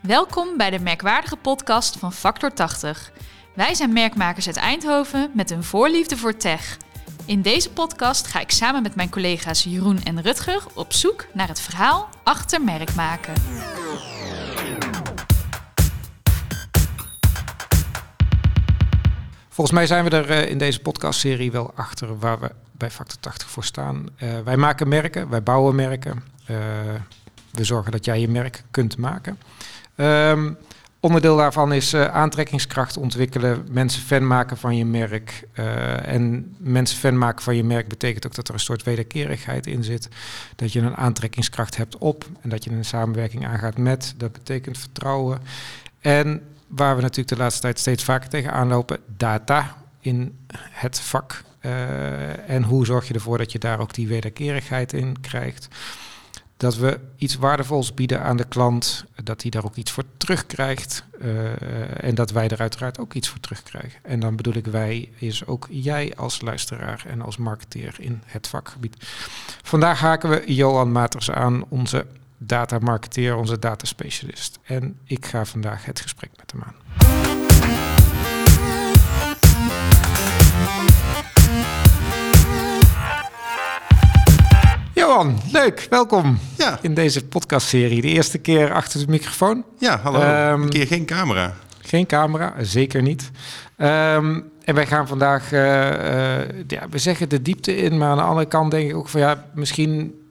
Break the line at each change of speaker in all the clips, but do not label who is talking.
Welkom bij de merkwaardige podcast van Factor 80. Wij zijn merkmakers uit Eindhoven met een voorliefde voor tech. In deze podcast ga ik samen met mijn collega's Jeroen en Rutger op zoek naar het verhaal achter merkmaken.
Volgens mij zijn we er eh, in deze podcastserie wel achter waar we bij Factor 80 voor staan. Uh, wij maken merken, wij bouwen merken. Uh, we zorgen dat jij je merk kunt maken. Um, onderdeel daarvan is uh, aantrekkingskracht ontwikkelen, mensen fan maken van je merk. Uh, en mensen fan maken van je merk betekent ook dat er een soort wederkerigheid in zit. Dat je een aantrekkingskracht hebt op en dat je een samenwerking aangaat met. Dat betekent vertrouwen. En waar we natuurlijk de laatste tijd steeds vaker tegenaan lopen, data in het vak. Uh, en hoe zorg je ervoor dat je daar ook die wederkerigheid in krijgt dat we iets waardevols bieden aan de klant, dat hij daar ook iets voor terugkrijgt uh, en dat wij er uiteraard ook iets voor terugkrijgen. En dan bedoel ik wij, is ook jij als luisteraar en als marketeer in het vakgebied. Vandaag haken we Johan Maters aan, onze datamarketeer, onze dataspecialist. En ik ga vandaag het gesprek met hem aan. Johan, leuk, welkom
ja.
in deze podcastserie. De eerste keer achter de microfoon.
Ja, hallo. Um, een keer geen camera.
Geen camera, zeker niet. Um, en wij gaan vandaag, uh, uh, ja, we zeggen de diepte in, maar aan de andere kant denk ik ook van ja, misschien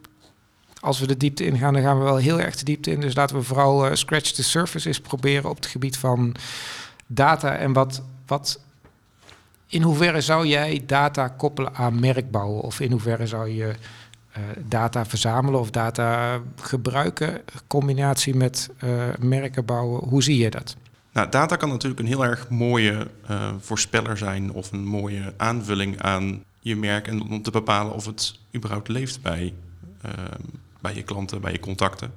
als we de diepte ingaan, dan gaan we wel heel erg de diepte in. Dus laten we vooral uh, scratch the surface eens proberen op het gebied van data en wat, wat in hoeverre zou jij data koppelen aan merkbouwen? Of in hoeverre zou je data verzamelen of data gebruiken, combinatie met uh, merken bouwen. Hoe zie je dat?
Nou, data kan natuurlijk een heel erg mooie uh, voorspeller zijn of een mooie aanvulling aan je merk en om te bepalen of het überhaupt leeft bij, bij je klanten, bij je contacten.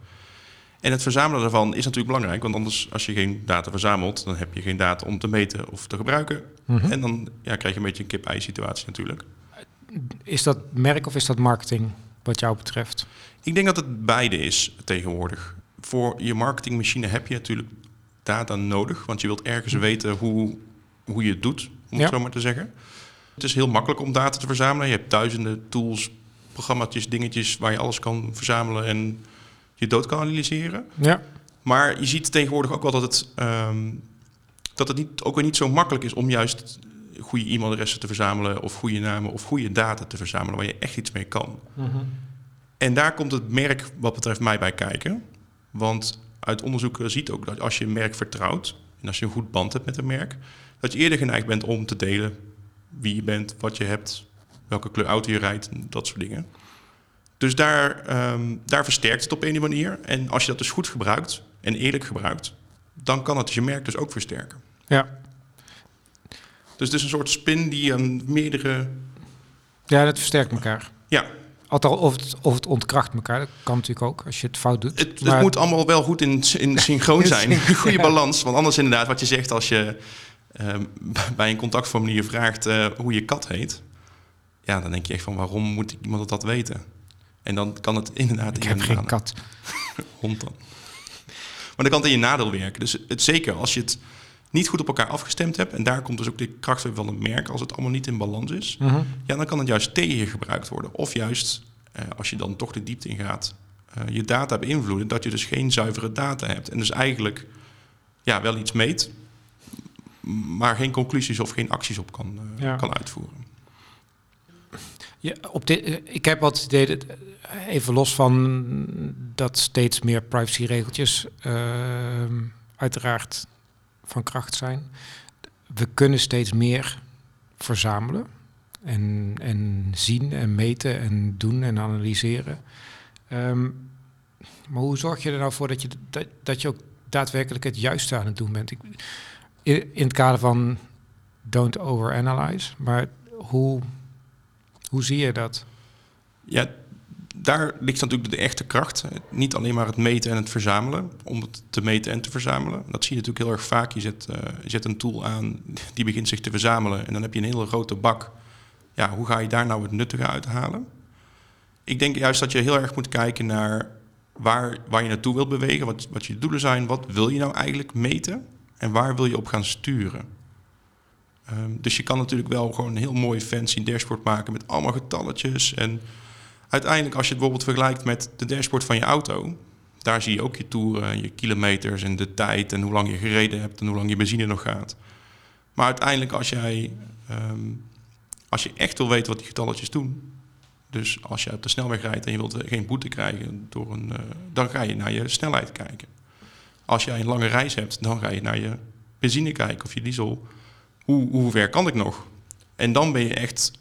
En het verzamelen daarvan is natuurlijk belangrijk, want anders als je geen data verzamelt, dan heb je geen data om te meten of te gebruiken. Mm -hmm. En dan ja, krijg je een beetje een kip-ei situatie natuurlijk.
Is dat merk of is dat marketing wat jou betreft?
Ik denk dat het beide is tegenwoordig. Voor je marketingmachine heb je natuurlijk data nodig, want je wilt ergens weten hoe, hoe je het doet, om ja. het zo maar te zeggen. Het is heel makkelijk om data te verzamelen. Je hebt duizenden tools, programma's, dingetjes waar je alles kan verzamelen en je dood kan analyseren.
Ja.
Maar je ziet tegenwoordig ook wel dat het, um, dat het niet, ook weer niet zo makkelijk is om juist goede e-mailadressen te verzamelen of goede namen of goede data te verzamelen waar je echt iets mee kan.
Mm -hmm.
En daar komt het merk wat betreft mij bij kijken. Want uit onderzoeken ziet ook dat als je een merk vertrouwt en als je een goed band hebt met een merk, dat je eerder geneigd bent om te delen wie je bent, wat je hebt, welke kleur auto je rijdt, dat soort dingen. Dus daar, um, daar versterkt het op een manier. En als je dat dus goed gebruikt en eerlijk gebruikt, dan kan het je merk dus ook versterken.
Ja.
Dus het is een soort spin die aan meerdere.
Ja, dat versterkt elkaar.
Ja.
Althans, of het, of het ontkracht elkaar. Dat kan natuurlijk ook als je het fout doet.
Het, maar... het moet allemaal wel goed in, in synchroon zijn. Een goede ja. balans. Want anders inderdaad, wat je zegt als je uh, bij een contactformulier vraagt uh, hoe je kat heet. Ja, dan denk je echt van waarom moet iemand dat weten? En dan kan het inderdaad...
Ik heb geen kat.
Hond dan. Maar dan kan het in je nadeel werken. Dus het, zeker als je het niet goed op elkaar afgestemd hebt... en daar komt dus ook de kracht van het merk... als het allemaal niet in balans is...
Uh -huh.
ja, dan kan het juist tegen je gebruikt worden. Of juist, uh, als je dan toch de diepte ingaat... Uh, je data beïnvloeden... dat je dus geen zuivere data hebt. En dus eigenlijk ja, wel iets meet... maar geen conclusies of geen acties op kan, uh, ja. kan uitvoeren.
Ja, op dit, ik heb wat idee, even los van dat steeds meer privacyregeltjes uh, uiteraard van kracht zijn. We kunnen steeds meer verzamelen en, en zien en meten en doen en analyseren. Um, maar hoe zorg je er nou voor dat je, dat, dat je ook daadwerkelijk het juiste aan het doen bent? Ik, in, in het kader van don't overanalyze, maar hoe hoe zie je dat?
Ja, daar ligt natuurlijk de echte kracht. Niet alleen maar het meten en het verzamelen, om het te meten en te verzamelen. Dat zie je natuurlijk heel erg vaak. Je zet, uh, je zet een tool aan, die begint zich te verzamelen en dan heb je een hele grote bak. Ja, hoe ga je daar nou het nuttige uithalen? Ik denk juist dat je heel erg moet kijken naar waar, waar je naartoe wilt bewegen, wat, wat je doelen zijn, wat wil je nou eigenlijk meten en waar wil je op gaan sturen. Ehm, dus je kan natuurlijk wel gewoon een heel mooi fancy dashboard maken met allemaal getalletjes. En uiteindelijk, als je het bijvoorbeeld vergelijkt met de dashboard van je auto, daar zie je ook je toeren, je kilometers en de tijd en hoe lang je gereden hebt en hoe lang je benzine nog gaat. Maar uiteindelijk, als jij ehm, als je echt wil weten wat die getalletjes doen, dus als je op de snelweg rijdt en je wilt geen boete krijgen, door een, uh, dan ga je naar je snelheid kijken. Als jij een lange reis hebt, dan ga je naar je benzine kijken of je diesel. Hoe, hoe ver kan ik nog? En dan ben je echt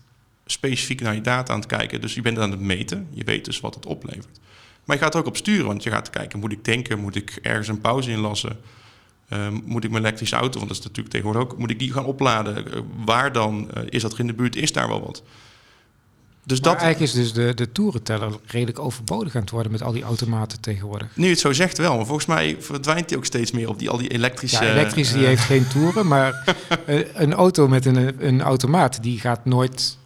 specifiek naar je data aan het kijken. Dus je bent aan het meten. Je weet dus wat het oplevert. Maar je gaat er ook op sturen, want je gaat kijken, moet ik tanken? Moet ik ergens een pauze inlassen? Um, moet ik mijn elektrische auto, want dat is natuurlijk tegenwoordig ook, moet ik die gaan opladen? Uh, waar dan? Uh, is dat er in de buurt? Is daar wel wat?
Dus dat... eigenlijk is dus de, de toerenteller redelijk overbodig aan het worden met al die automaten tegenwoordig.
Nu het zo zegt wel, maar volgens mij verdwijnt hij ook steeds meer op die, al die elektrische...
Ja, elektrische die heeft geen toeren, maar een auto met een, een automaat die gaat nooit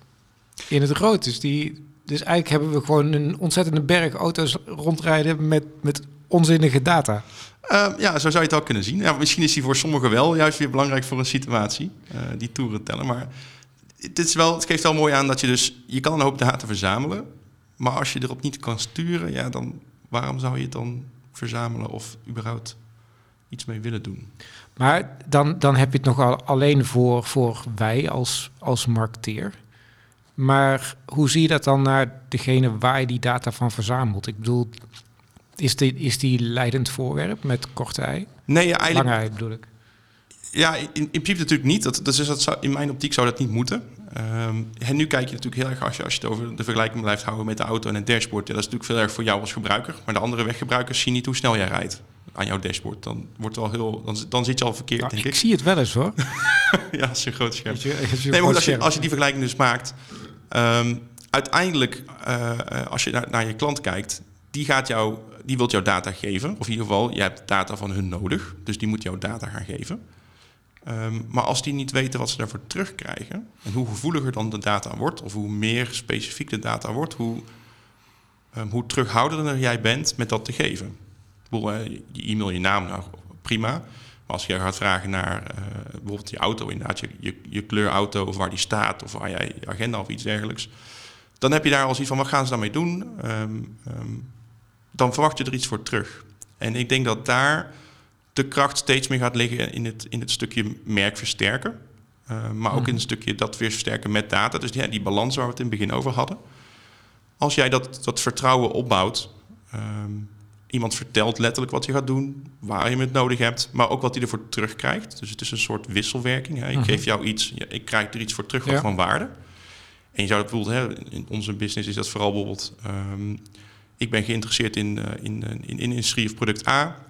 in het rood. Dus, die, dus eigenlijk hebben we gewoon een ontzettende berg auto's rondrijden met, met onzinnige data.
Uh, ja, zo zou je het al kunnen zien. Ja, misschien is die voor sommigen wel juist weer belangrijk voor een situatie, uh, die toeren tellen. Maar het, is wel, het geeft wel mooi aan dat je dus, je kan een hoop data verzamelen. Maar als je erop niet kan sturen, ja, dan waarom zou je het dan verzamelen of überhaupt iets mee willen doen?
Maar dan, dan heb je het nog alleen voor, voor wij als, als marketeer. Maar hoe zie je dat dan naar degene waar je die data van verzamelt? Ik bedoel, is die, is die leidend voorwerp met korte ei?
Nee, ja, eigenlijk...
Lange ei bedoel ik.
Ja, in, in principe natuurlijk niet. Dat, dus dat zou, in mijn optiek zou dat niet moeten. Um, en nu kijk je natuurlijk heel erg, als je, als je het over de vergelijking blijft houden met de auto en het dashboard. Ja, dat is natuurlijk veel erg voor jou als gebruiker. Maar de andere weggebruikers zien niet hoe snel jij rijdt aan jouw dashboard. Dan, wordt wel heel, dan, dan zit je al verkeerd,
nou,
denk
ik.
ik.
zie het wel eens hoor.
ja, als je een groot scherm.
Je, je
nee, maar als je, als je die vergelijking dus maakt... Um, uiteindelijk, uh, als je naar, je klant kijkt, die gaat jou die wilt jouw data geven. Of in ieder geval, je hebt data van hun nodig. Dus die moet jouw data gaan geven. Um, maar als die niet weten wat ze daarvoor terugkrijgen... en hoe gevoeliger dan de data wordt... of hoe meer specifiek de data wordt... hoe, um, hoe terughoudender jij bent met dat te geven. Bedoel, uh, je e-mail je naam, nou prima... Maar als je gaat vragen naar uh, bijvoorbeeld je auto, inderdaad, je, je, je kleur auto of waar die staat of waar jij je agenda of iets dergelijks, dan heb je daar al zoiets van wat gaan ze daarmee doen? Um, um, dan verwacht je er iets voor terug. En ik denk dat daar de kracht steeds meer gaat liggen in het, in het stukje merk versterken. Uh, maar ook in het stukje dat weer versterken met data. Dus ja, die balans waar we het in het begin over hadden. Als jij dat, dat vertrouwen opbouwt, um, iemand vertelt letterlijk wat je gaat doen, waar je het nodig hebt, maar ook wat hij ervoor terugkrijgt. Dus het is een soort wisselwerking. Hè. Ik geef jou iets, ik krijg er iets voor terug ja. van waarde. En je zou het bijvoorbeeld, hè, in onze business is dat vooral bijvoorbeeld, um, ik ben geïnteresseerd in, uh, in, in, in industrie of product A.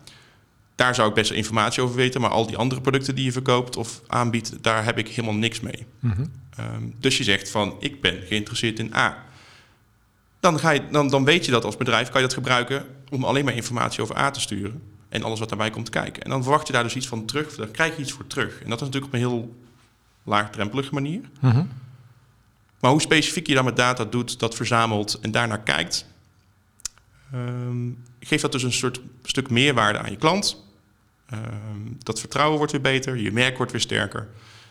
Daar zou ik best wel informatie over weten, maar al die andere producten die je verkoopt of aanbiedt, daar heb ik helemaal niks mee. -hmm. um, dus je zegt van, ik ben geïnteresseerd in A. Dan, ga je, dan, dan weet je dat als bedrijf, kan je dat gebruiken om alleen maar informatie over A te sturen. En alles wat daarbij komt kijken. En dan verwacht je daar dus iets van terug, daar krijg je iets voor terug. En dat is natuurlijk op een heel laagdrempelige manier. Mm -hmm. Maar hoe specifiek je dan met data doet, dat verzamelt en daarnaar kijkt, um, geeft dat dus een soort stuk meerwaarde aan je klant. Um, dat vertrouwen wordt weer beter, je merk wordt weer sterker.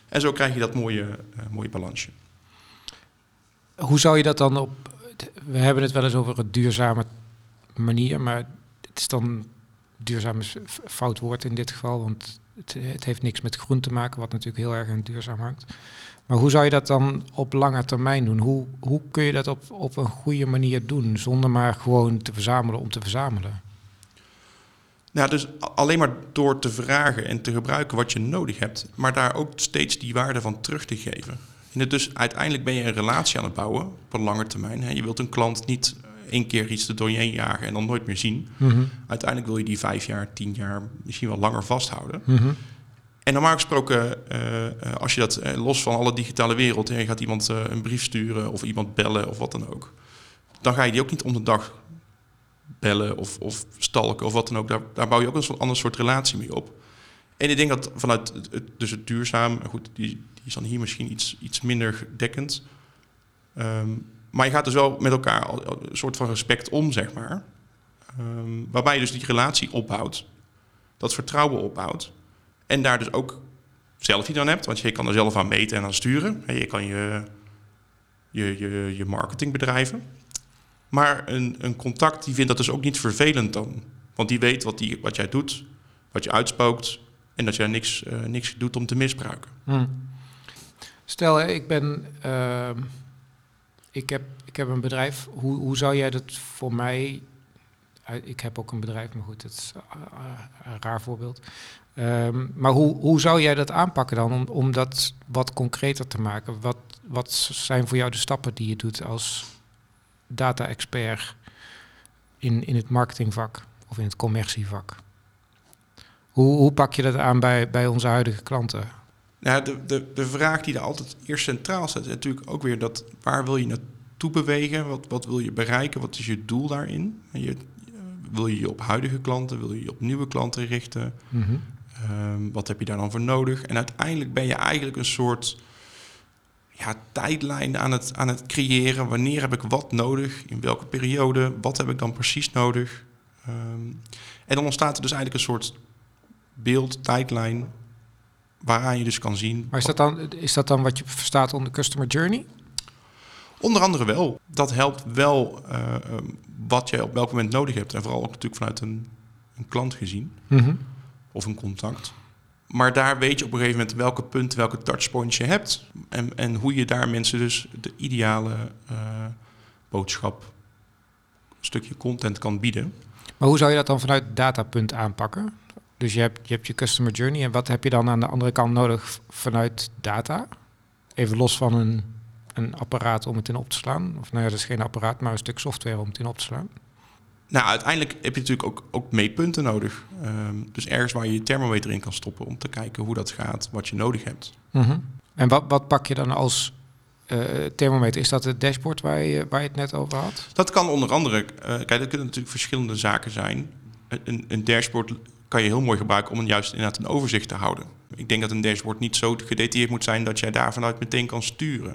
En zo krijg je dat mooie, uh, mooie balansje.
Hoe zou je dat dan op... We hebben het wel eens over een duurzame manier, maar het is dan duurzaam is fout woord in dit geval, want het, het, heeft niks met groen te maken, wat natuurlijk heel erg aan duurzaam hangt. Maar hoe zou je dat dan op lange termijn doen? Hoe, hoe kun je dat op, op een goede manier doen, zonder maar gewoon te verzamelen om te verzamelen?
Nou, dus alleen maar door te vragen en te gebruiken wat je nodig hebt, maar daar ook steeds die waarde van terug te geven. En dus uiteindelijk ben je een relatie aan het bouwen op een lange termijn. Je wilt een klant niet één keer iets er door je heen jagen en dan nooit meer zien. Mm-hmm. Uiteindelijk wil je die vijf jaar, tien jaar, misschien wel langer vasthouden. Mm-hmm. En normaal gesproken, uh, als je dat uh, los van alle digitale wereld, je gaat iemand uh, een brief sturen of iemand bellen of wat dan ook, dan ga je die ook niet om de dag bellen of, of stalken of wat dan ook. Daar, daar bouw je ook een ander soort relatie mee op. En ik denk dat vanuit het, het, dus het duurzaam, goed, die, die is dan hier misschien iets, iets minder dekkend. Um, maar je gaat dus wel met elkaar een soort van respect om, zeg maar. Ehm, waarbij je dus die relatie opbouwt. Dat vertrouwen opbouwt. En daar dus ook zelf iets aan hebt. Want je kan er zelf aan meten en aan sturen. En je kan je, je, je, je marketing bedrijven. Maar een, een contact die vindt dat dus ook niet vervelend dan. Want die weet wat, die, wat jij doet, wat je uitspookt. En dat jij niks, eh, niks doet om te misbruiken.
Hm. Stel, ik ben. ehm, ik, heb, ik heb een bedrijf. Hoe, hoe zou jij dat voor mij. Ik heb ook een bedrijf, maar goed, dat is eh, eh, een raar voorbeeld. Ehm, maar hoe, hoe zou jij dat aanpakken dan om, om dat wat concreter te maken? Wat, wat zijn voor jou de stappen die je doet als data-expert in, in het marketingvak of in het commercievak? Hoe, hoe pak je dat aan bij, bij onze huidige klanten?
Nou, de, de, de vraag die er altijd eerst centraal staat, is natuurlijk ook weer dat waar wil je naartoe bewegen? Wat, wat wil je bereiken? Wat is je doel daarin? En je, wil je je op huidige klanten? Wil je je op nieuwe klanten richten?
Mhm.
Ehm, wat heb je daar dan voor nodig? En uiteindelijk ben je eigenlijk een soort ja, tijdlijn aan het, aan het creëren. Wanneer heb ik wat nodig? In welke periode? Wat heb ik dan precies nodig? Ehm, en dan ontstaat er dus eigenlijk een soort beeld, tijdlijn, waaraan je dus kan zien.
Maar is dat, dan, is dat dan wat je verstaat onder customer journey?
Onder andere wel. Dat helpt wel eh, ehm, wat je op welk moment nodig hebt. En vooral ook natuurlijk vanuit een, een klant gezien of een contact. Maar daar weet je op een gegeven moment welke punten, welke touchpoints je hebt. En, en hoe je daar mensen dus de ideale eh, boodschap, stukje content kan bieden.
Maar hoe zou je dat dan vanuit datapunt aanpakken? Dus je hebt, je hebt je customer journey en wat heb je dan aan de andere kant nodig vanuit data? Even los van een, een apparaat om het in op te slaan. Of nou ja, dat is geen apparaat, maar een stuk software om het in op te slaan.
Nou, uiteindelijk heb je natuurlijk ook, ook meetpunten nodig. Ehm, dus ergens waar je je thermometer in kan stoppen om te kijken hoe dat gaat, wat je nodig hebt.
En wat, wat pak je dan als eh, thermometer? Is dat het dashboard waar je, waar je het net over had?
Dat kan onder andere, eh, kijk, dat kunnen natuurlijk verschillende zaken zijn. Een, een dashboard kan je heel mooi gebruiken om een juist inderdaad een overzicht te houden. Ik denk dat een dashboard niet zo gedetailleerd moet zijn dat jij daar vanuit meteen kan sturen.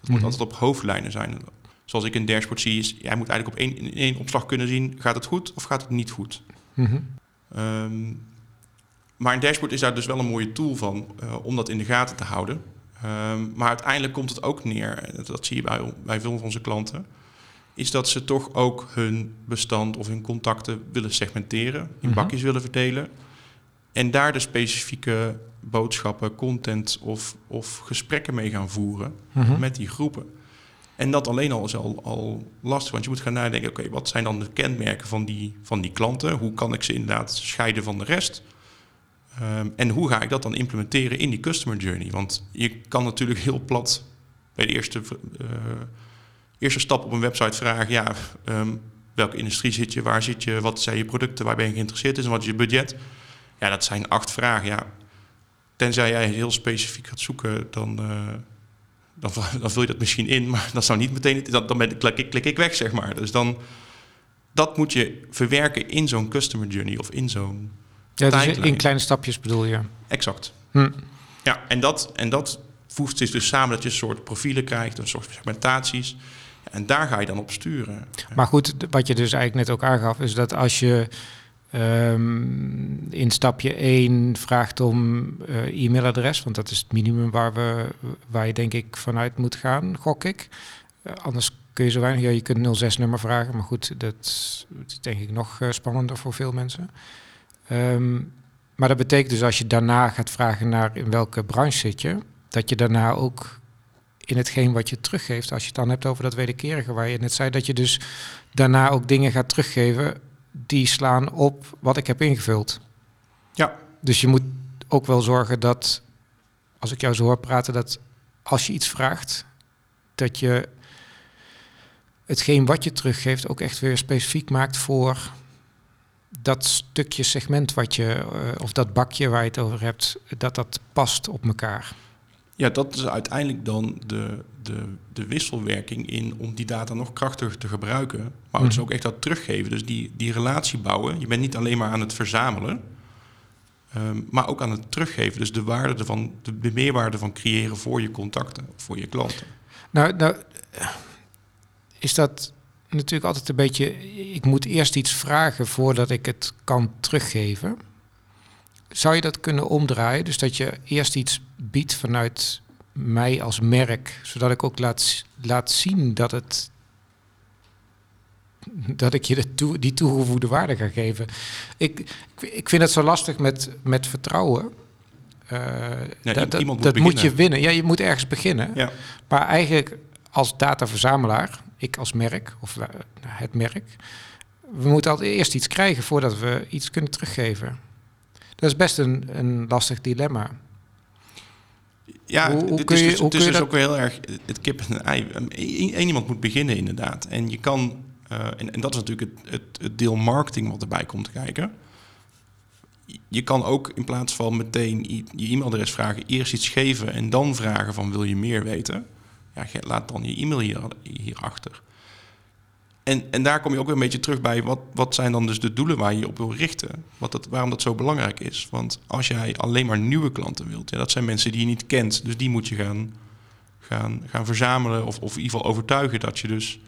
Het moet
Mhm.
altijd op hoofdlijnen zijn. Zoals ik een dashboard zie, is jij moet eigenlijk op één, in één opslag kunnen zien, gaat het goed of gaat het niet goed?
Mhm.
Ehm, maar een dashboard is daar dus wel een mooie tool van eh, om dat in de gaten te houden. Ehm, maar uiteindelijk komt het ook neer, dat zie je bij, bij veel van onze klanten, is dat ze toch ook hun bestand of hun contacten willen segmenteren, in
Mhm.
bakjes willen verdelen. En daar de specifieke boodschappen, content of, of gesprekken mee gaan voeren
Mhm.
met die groepen. En dat alleen al is al, al lastig, want je moet gaan nadenken, oké, wat zijn dan de kenmerken van die, van die klanten? Hoe kan ik ze inderdaad scheiden van de rest? Ehm, en hoe ga ik dat dan implementeren in die customer journey? Want je kan natuurlijk heel plat bij de eerste, eh, eerste stap op een website vragen, ja, ehm, welke industrie zit je, waar zit je, wat zijn je producten, waar ben je geïnteresseerd in en wat is je budget? Ja, dat zijn acht vragen, ja. Tenzij jij heel specifiek gaat zoeken, dan, eh, dan, dan vul je dat misschien in, maar dat zou niet meteen, dan, dan ben, ik- klik, ik, klik ik weg, zeg maar. Dus dan, dat moet je verwerken in zo'n customer journey of in zo'n,
Ja, dus in kleine stapjes bedoel je.
exact.
Hm.
Ja, en dat, en dat voegt zich dus samen dat je een soort profielen krijgt, een soort segmentaties. En daar ga je dan op sturen.
Maar goed, wat je dus eigenlijk net ook aangaf, is dat als je ehm, in stapje 1 vraagt om eh, e-mailadres, want dat is het minimum waar, we, waar je denk ik vanuit moet gaan, gok ik. Eh, anders kun je zo weinig, ja, je kunt 06-nummer vragen, maar goed, dat is denk ik nog eh, spannender voor veel mensen. Ehm, maar dat betekent dus als je daarna gaat vragen naar in welke branche zit je, dat je daarna ook in hetgeen wat je teruggeeft, als je het dan hebt over dat wederkerige waar je net zei, dat je dus daarna ook dingen gaat teruggeven die slaan op wat ik heb ingevuld.
Ja.
Dus je moet ook wel zorgen dat, als ik jou zo hoor praten, dat als je iets vraagt, dat je hetgeen wat je teruggeeft ook echt weer specifiek maakt voor dat stukje segment wat je, eh, of dat bakje waar je het over hebt, dat dat past op elkaar.
Ja, dat is uiteindelijk dan de, de, de wisselwerking in om die data nog krachtiger te gebruiken. Maar dus
Mhm.
ook echt dat teruggeven. Dus die, die relatie bouwen. Je bent niet alleen maar aan het verzamelen, ehm, maar ook aan het teruggeven. Dus de waarde ervan, de, de meerwaarde van creëren voor je contacten, voor je klanten.
Nou, nou is dat. natuurlijk altijd een beetje... Ik moet eerst iets vragen voordat ik het kan teruggeven. Zou je dat kunnen omdraaien? Dus dat je eerst iets biedt vanuit mij als merk, zodat ik ook laat, laat zien dat het dat ik je de toe, die toegevoegde waarde ga geven. Ik, ik vind het zo lastig met, met vertrouwen. Uh,
Ja,
dat
moet
dat moet je winnen. Ja, je moet ergens beginnen.
Ja.
Maar eigenlijk als dataverzamelaar, ik als merk, of eh, het merk, we moeten altijd eerst iets krijgen voordat we iets kunnen teruggeven. Dat is best een, een lastig dilemma.
Ja,
Hoe- kun
is dus, het is dus ook weer heel erg het kip en ei. Eén één iemand moet beginnen inderdaad. En je kan, eh, en, en dat is natuurlijk het, het, het deel marketing wat erbij komt kijken. Je kan ook in plaats van meteen je e-mailadres vragen, eerst iets geven en dan vragen van wil je meer weten? Ja, laat dan je e-mail hier, hierachter. En, en daar kom je ook weer een beetje terug bij, wat, wat zijn dan dus de doelen waar je je op wil richten? Wat dat, waarom dat zo belangrijk is. Want als jij alleen maar nieuwe klanten wilt, ja, dat zijn mensen die je niet kent. Dus die moet je gaan, gaan, gaan verzamelen of, of in ieder geval overtuigen dat je dus...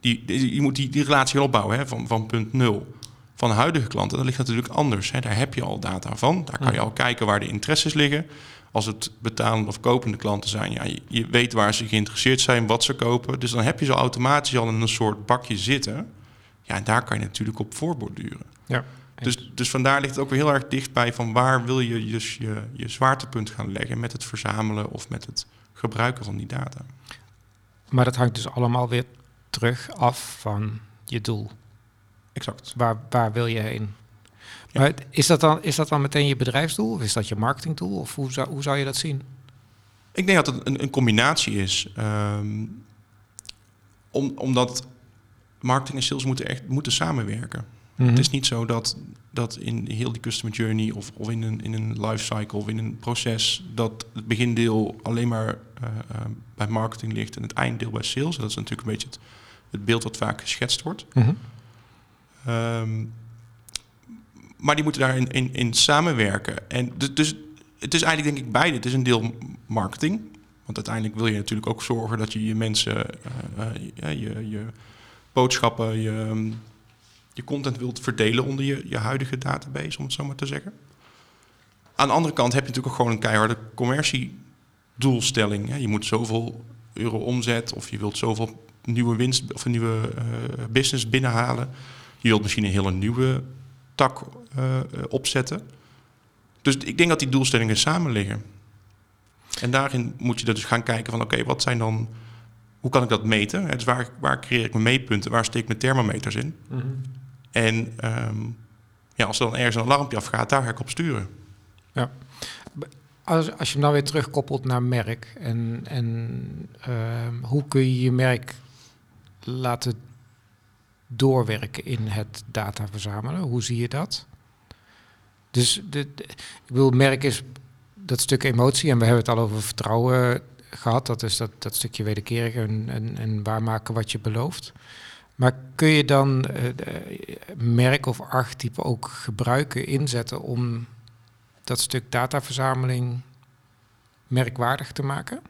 Die, die- je moet die, die relatie opbouwen hè, van, van punt nul. Van huidige klanten, dat ligt natuurlijk anders. Hè. Daar heb je al data van. Daar kan je al kijken waar de interesses liggen. Als het betalende of kopende klanten zijn, ja, je, je weet waar ze geïnteresseerd zijn, wat ze kopen. Dus dan heb je ze automatisch al in een soort bakje zitten. Ja, en daar kan je natuurlijk op voorborduren.
Ja.
Dus, dus vandaar ligt het ook weer heel erg dichtbij van waar wil je dus je, je zwaartepunt gaan leggen met het verzamelen of met het gebruiken van die data.
Maar dat hangt dus allemaal weer terug af van je doel.
Exact.
Waar, waar wil je heen?
Ja.
Maar is dat, dan, is dat dan meteen je bedrijfsdoel? Of is dat je marketingdoel? Of hoe zou, hoe zou je dat zien?
Ik denk dat het een, een combinatie is. Ehm, om, omdat marketing en sales moeten echt moeten samenwerken.
Mhm.
Het is niet zo dat, dat in heel die customer journey of, of in een, in een lifecycle of in een proces dat het begindeel alleen maar eh, eh, bij marketing ligt en het einddeel bij sales. Dat is natuurlijk een beetje het, het beeld wat vaak geschetst wordt.
Mhm.
Ehm, maar die moeten daarin in, in samenwerken. En dus, het is eigenlijk denk ik beide. Het is een deel marketing. Want uiteindelijk wil je natuurlijk ook zorgen dat je je mensen, eh, eh, je, je boodschappen, je, ehm, je content wilt verdelen onder je, je huidige database, om het zo maar te zeggen. Aan de andere kant heb je natuurlijk ook gewoon een keiharde commerciedoelstelling. hè. Je moet zoveel euro omzet of je wilt zoveel nieuwe winst of een nieuwe eh, business binnenhalen. Je wilt misschien een hele nieuwe tak eh, eh, opzetten. Dus ik denk dat die doelstellingen samen liggen. En daarin moet je dus gaan kijken van oké, wat zijn dan... Hoe kan ik dat meten? Dus waar, waar creëer ik mijn meetpunten? Waar steek ik mijn thermometers in? En ehm, ja, als er dan ergens een alarmpje afgaat, daar ga ik op sturen.
Als, als je hem dan weer terugkoppelt naar merk en, en ehm, hoe kun je je merk laten doorwerken in het data verzamelen? Hoe zie je dat? Dus de, ik bedoel, merk is dat stuk emotie en we hebben het al over vertrouwen gehad. Dat is dat, dat stukje wederkerig en, en, en waarmaken wat je belooft. Maar kun je dan eh, de- merk of archetype ook gebruiken, inzetten om dat stuk dataverzameling merkwaardig te maken?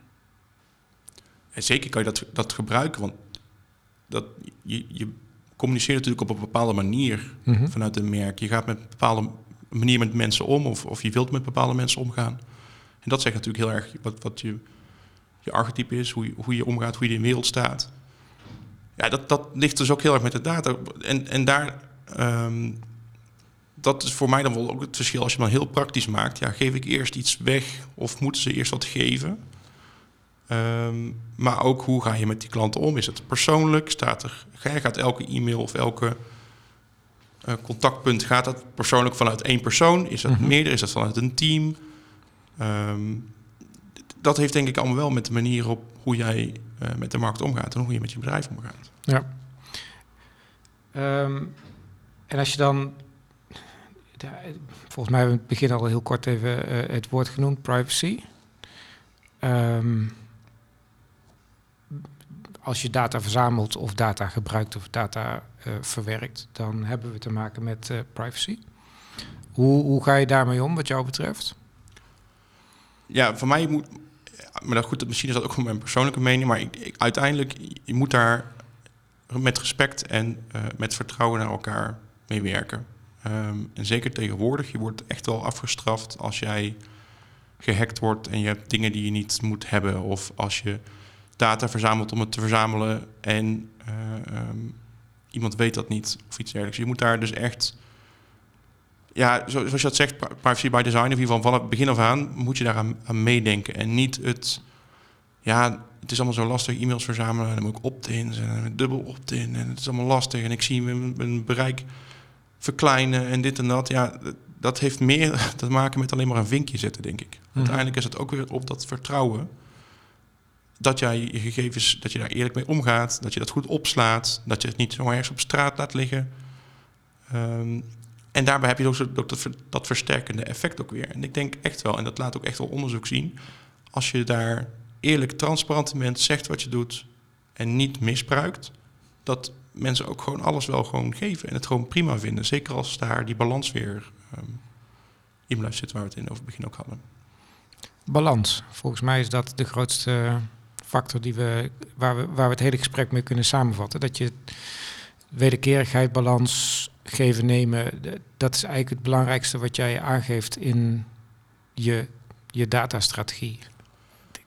En zeker kan je dat, dat gebruiken, want dat, je, je communiceert natuurlijk op een bepaalde manier
Mhm.
vanuit een merk. Je gaat met een bepaalde manier met mensen om, of, of je wilt met bepaalde mensen omgaan. En dat zegt natuurlijk heel erg wat, wat je, je archetype is, hoe je, hoe je omgaat, hoe je in de wereld staat. Ja, dat, dat ligt dus ook heel erg met de data. En, en daar, ehm, dat is voor mij dan wel ook het verschil. Als je hem dan heel praktisch maakt, ja, geef ik eerst iets weg of moeten ze eerst wat geven? Ehm, maar ook hoe ga je met die klanten om? Is het persoonlijk? Staat er, gaat elke e-mail of elke eh, contactpunt, gaat dat persoonlijk vanuit één persoon? Is dat
Mhm.
meerdere? Is dat vanuit een team? Ehm, dat heeft denk ik allemaal wel met de manier op hoe jij eh, met de markt omgaat en hoe je met je bedrijf omgaat.
Ja. Ehm, en als je dan, ja, volgens mij hebben we in het begin al heel kort even eh, het woord genoemd, privacy. Ehm, als je data verzamelt of data gebruikt of data eh, verwerkt, dan hebben we te maken met eh, privacy. Hoe, hoe ga je daarmee om wat jou betreft?
Ja, voor mij moet. Maar dat goed, misschien is dat ook gewoon mijn persoonlijke mening. Maar ik, uiteindelijk, je moet daar met respect en uh, met vertrouwen naar elkaar mee werken. Um, en zeker tegenwoordig, je wordt echt wel afgestraft als jij gehackt wordt en je hebt dingen die je niet moet hebben. Of als je data verzamelt om het te verzamelen en uh, um, iemand weet dat niet of iets dergelijks. Je moet daar dus echt, ja, zoals je dat zegt, privacy by design, in ieder geval van het begin af aan moet je daar aan, aan meedenken. En niet het, ja, het is allemaal zo lastig, e-mails verzamelen en dan moet ik opt-ins en dubbel opt-in en het is allemaal lastig en ik zie mijn, mijn bereik verkleinen en dit en dat. Ja, dat heeft meer te maken met alleen maar een vinkje zetten, denk ik. Mhm. Uiteindelijk is het ook weer op dat vertrouwen dat jij je gegevens, dat je daar eerlijk mee omgaat, dat je dat goed opslaat, dat je het niet zo ergens op straat laat liggen. Ehm, en daarbij heb je ook, ook dat, dat, versterkende effect ook weer. En ik denk echt wel, en dat laat ook echt wel onderzoek zien, als je daar eerlijk, transparant in bent, zegt wat je doet en niet misbruikt, dat mensen ook gewoon alles wel gewoon geven en het gewoon prima vinden. Zeker als daar die balans weer um, in blijft zitten waar we het in over het begin ook hadden.
Balans. Volgens mij is dat de grootste factor die we, waar, we, waar we het hele gesprek mee kunnen samenvatten. Dat je wederkerigheid, balans, geven, nemen, dat is eigenlijk het belangrijkste wat jij aangeeft in je, je datastrategie.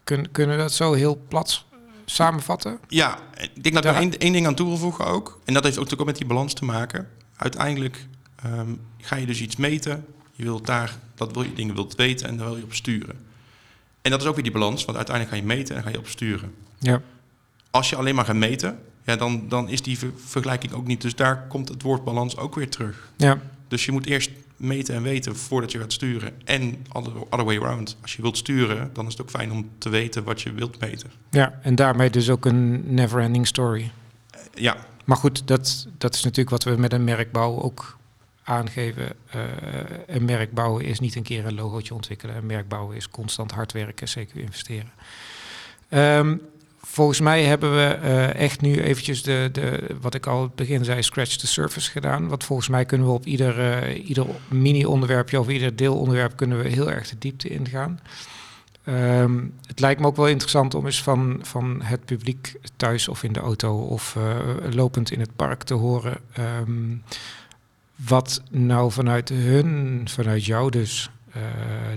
Kun, kunnen we dat zo heel plat samenvatten?
Ja, ik denk dat ik er één, één ding aan toe wil voegen ook. En dat heeft ook natuurlijk met die balans te maken. Uiteindelijk ehm, ga je dus iets meten. Je wilt daar, dat wil je dingen wilt weten en daar wil je op sturen. En dat is ook weer die balans, want uiteindelijk ga je meten en ga je op sturen.
Ja.
Als je alleen maar gaat meten, ja, dan, dan is die vergelijking ook niet. Dus daar komt het woord balans ook weer terug.
Ja.
Dus je moet eerst meten en weten voordat je gaat sturen. En other, other way around. Als je wilt sturen, dan is het ook fijn om te weten wat je wilt meten.
Ja, en daarmee dus ook een never-ending story.
ja.
Maar goed, dat, dat is natuurlijk wat we met een merkbouw ook aangeven. Uh, een merk bouwen is niet een keer een logootje ontwikkelen. Een merk bouwen is constant hard werken, zeker investeren. Um, volgens mij hebben we uh, echt nu eventjes de, de, wat ik al het begin zei, scratch the surface gedaan. Want volgens mij kunnen we op ieder, uh, ieder mini-onderwerpje of ieder deelonderwerp kunnen we heel erg de diepte ingaan. Um, het lijkt me ook wel interessant om eens van, van het publiek thuis of in de auto of lopend in het park te horen. Um, wat nou vanuit hun, vanuit jou dus, uh,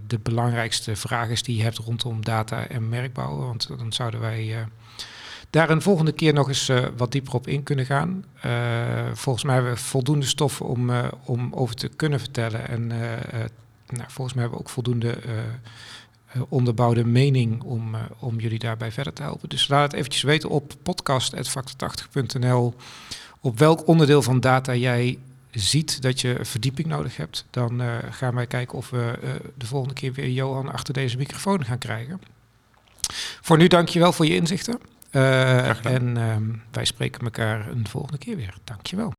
de belangrijkste vraag is die je hebt rondom data en merkbouwen. Want dan zouden wij uh, daar een volgende keer nog eens uh, wat dieper op in kunnen gaan. volgens mij hebben we voldoende stof om, om over te kunnen vertellen. En nou, volgens mij hebben we ook voldoende onderbouwde mening om, om jullie daarbij verder te helpen. Dus laat het eventjes weten op podcast.factor80.nl op welk onderdeel van data jij ziet dat je verdieping nodig hebt, dan uh, gaan wij kijken of we uh, de volgende keer weer Johan achter deze microfoon gaan krijgen. Voor nu dankjewel voor je inzichten. Uh, en wij spreken elkaar een volgende keer weer. Dankjewel.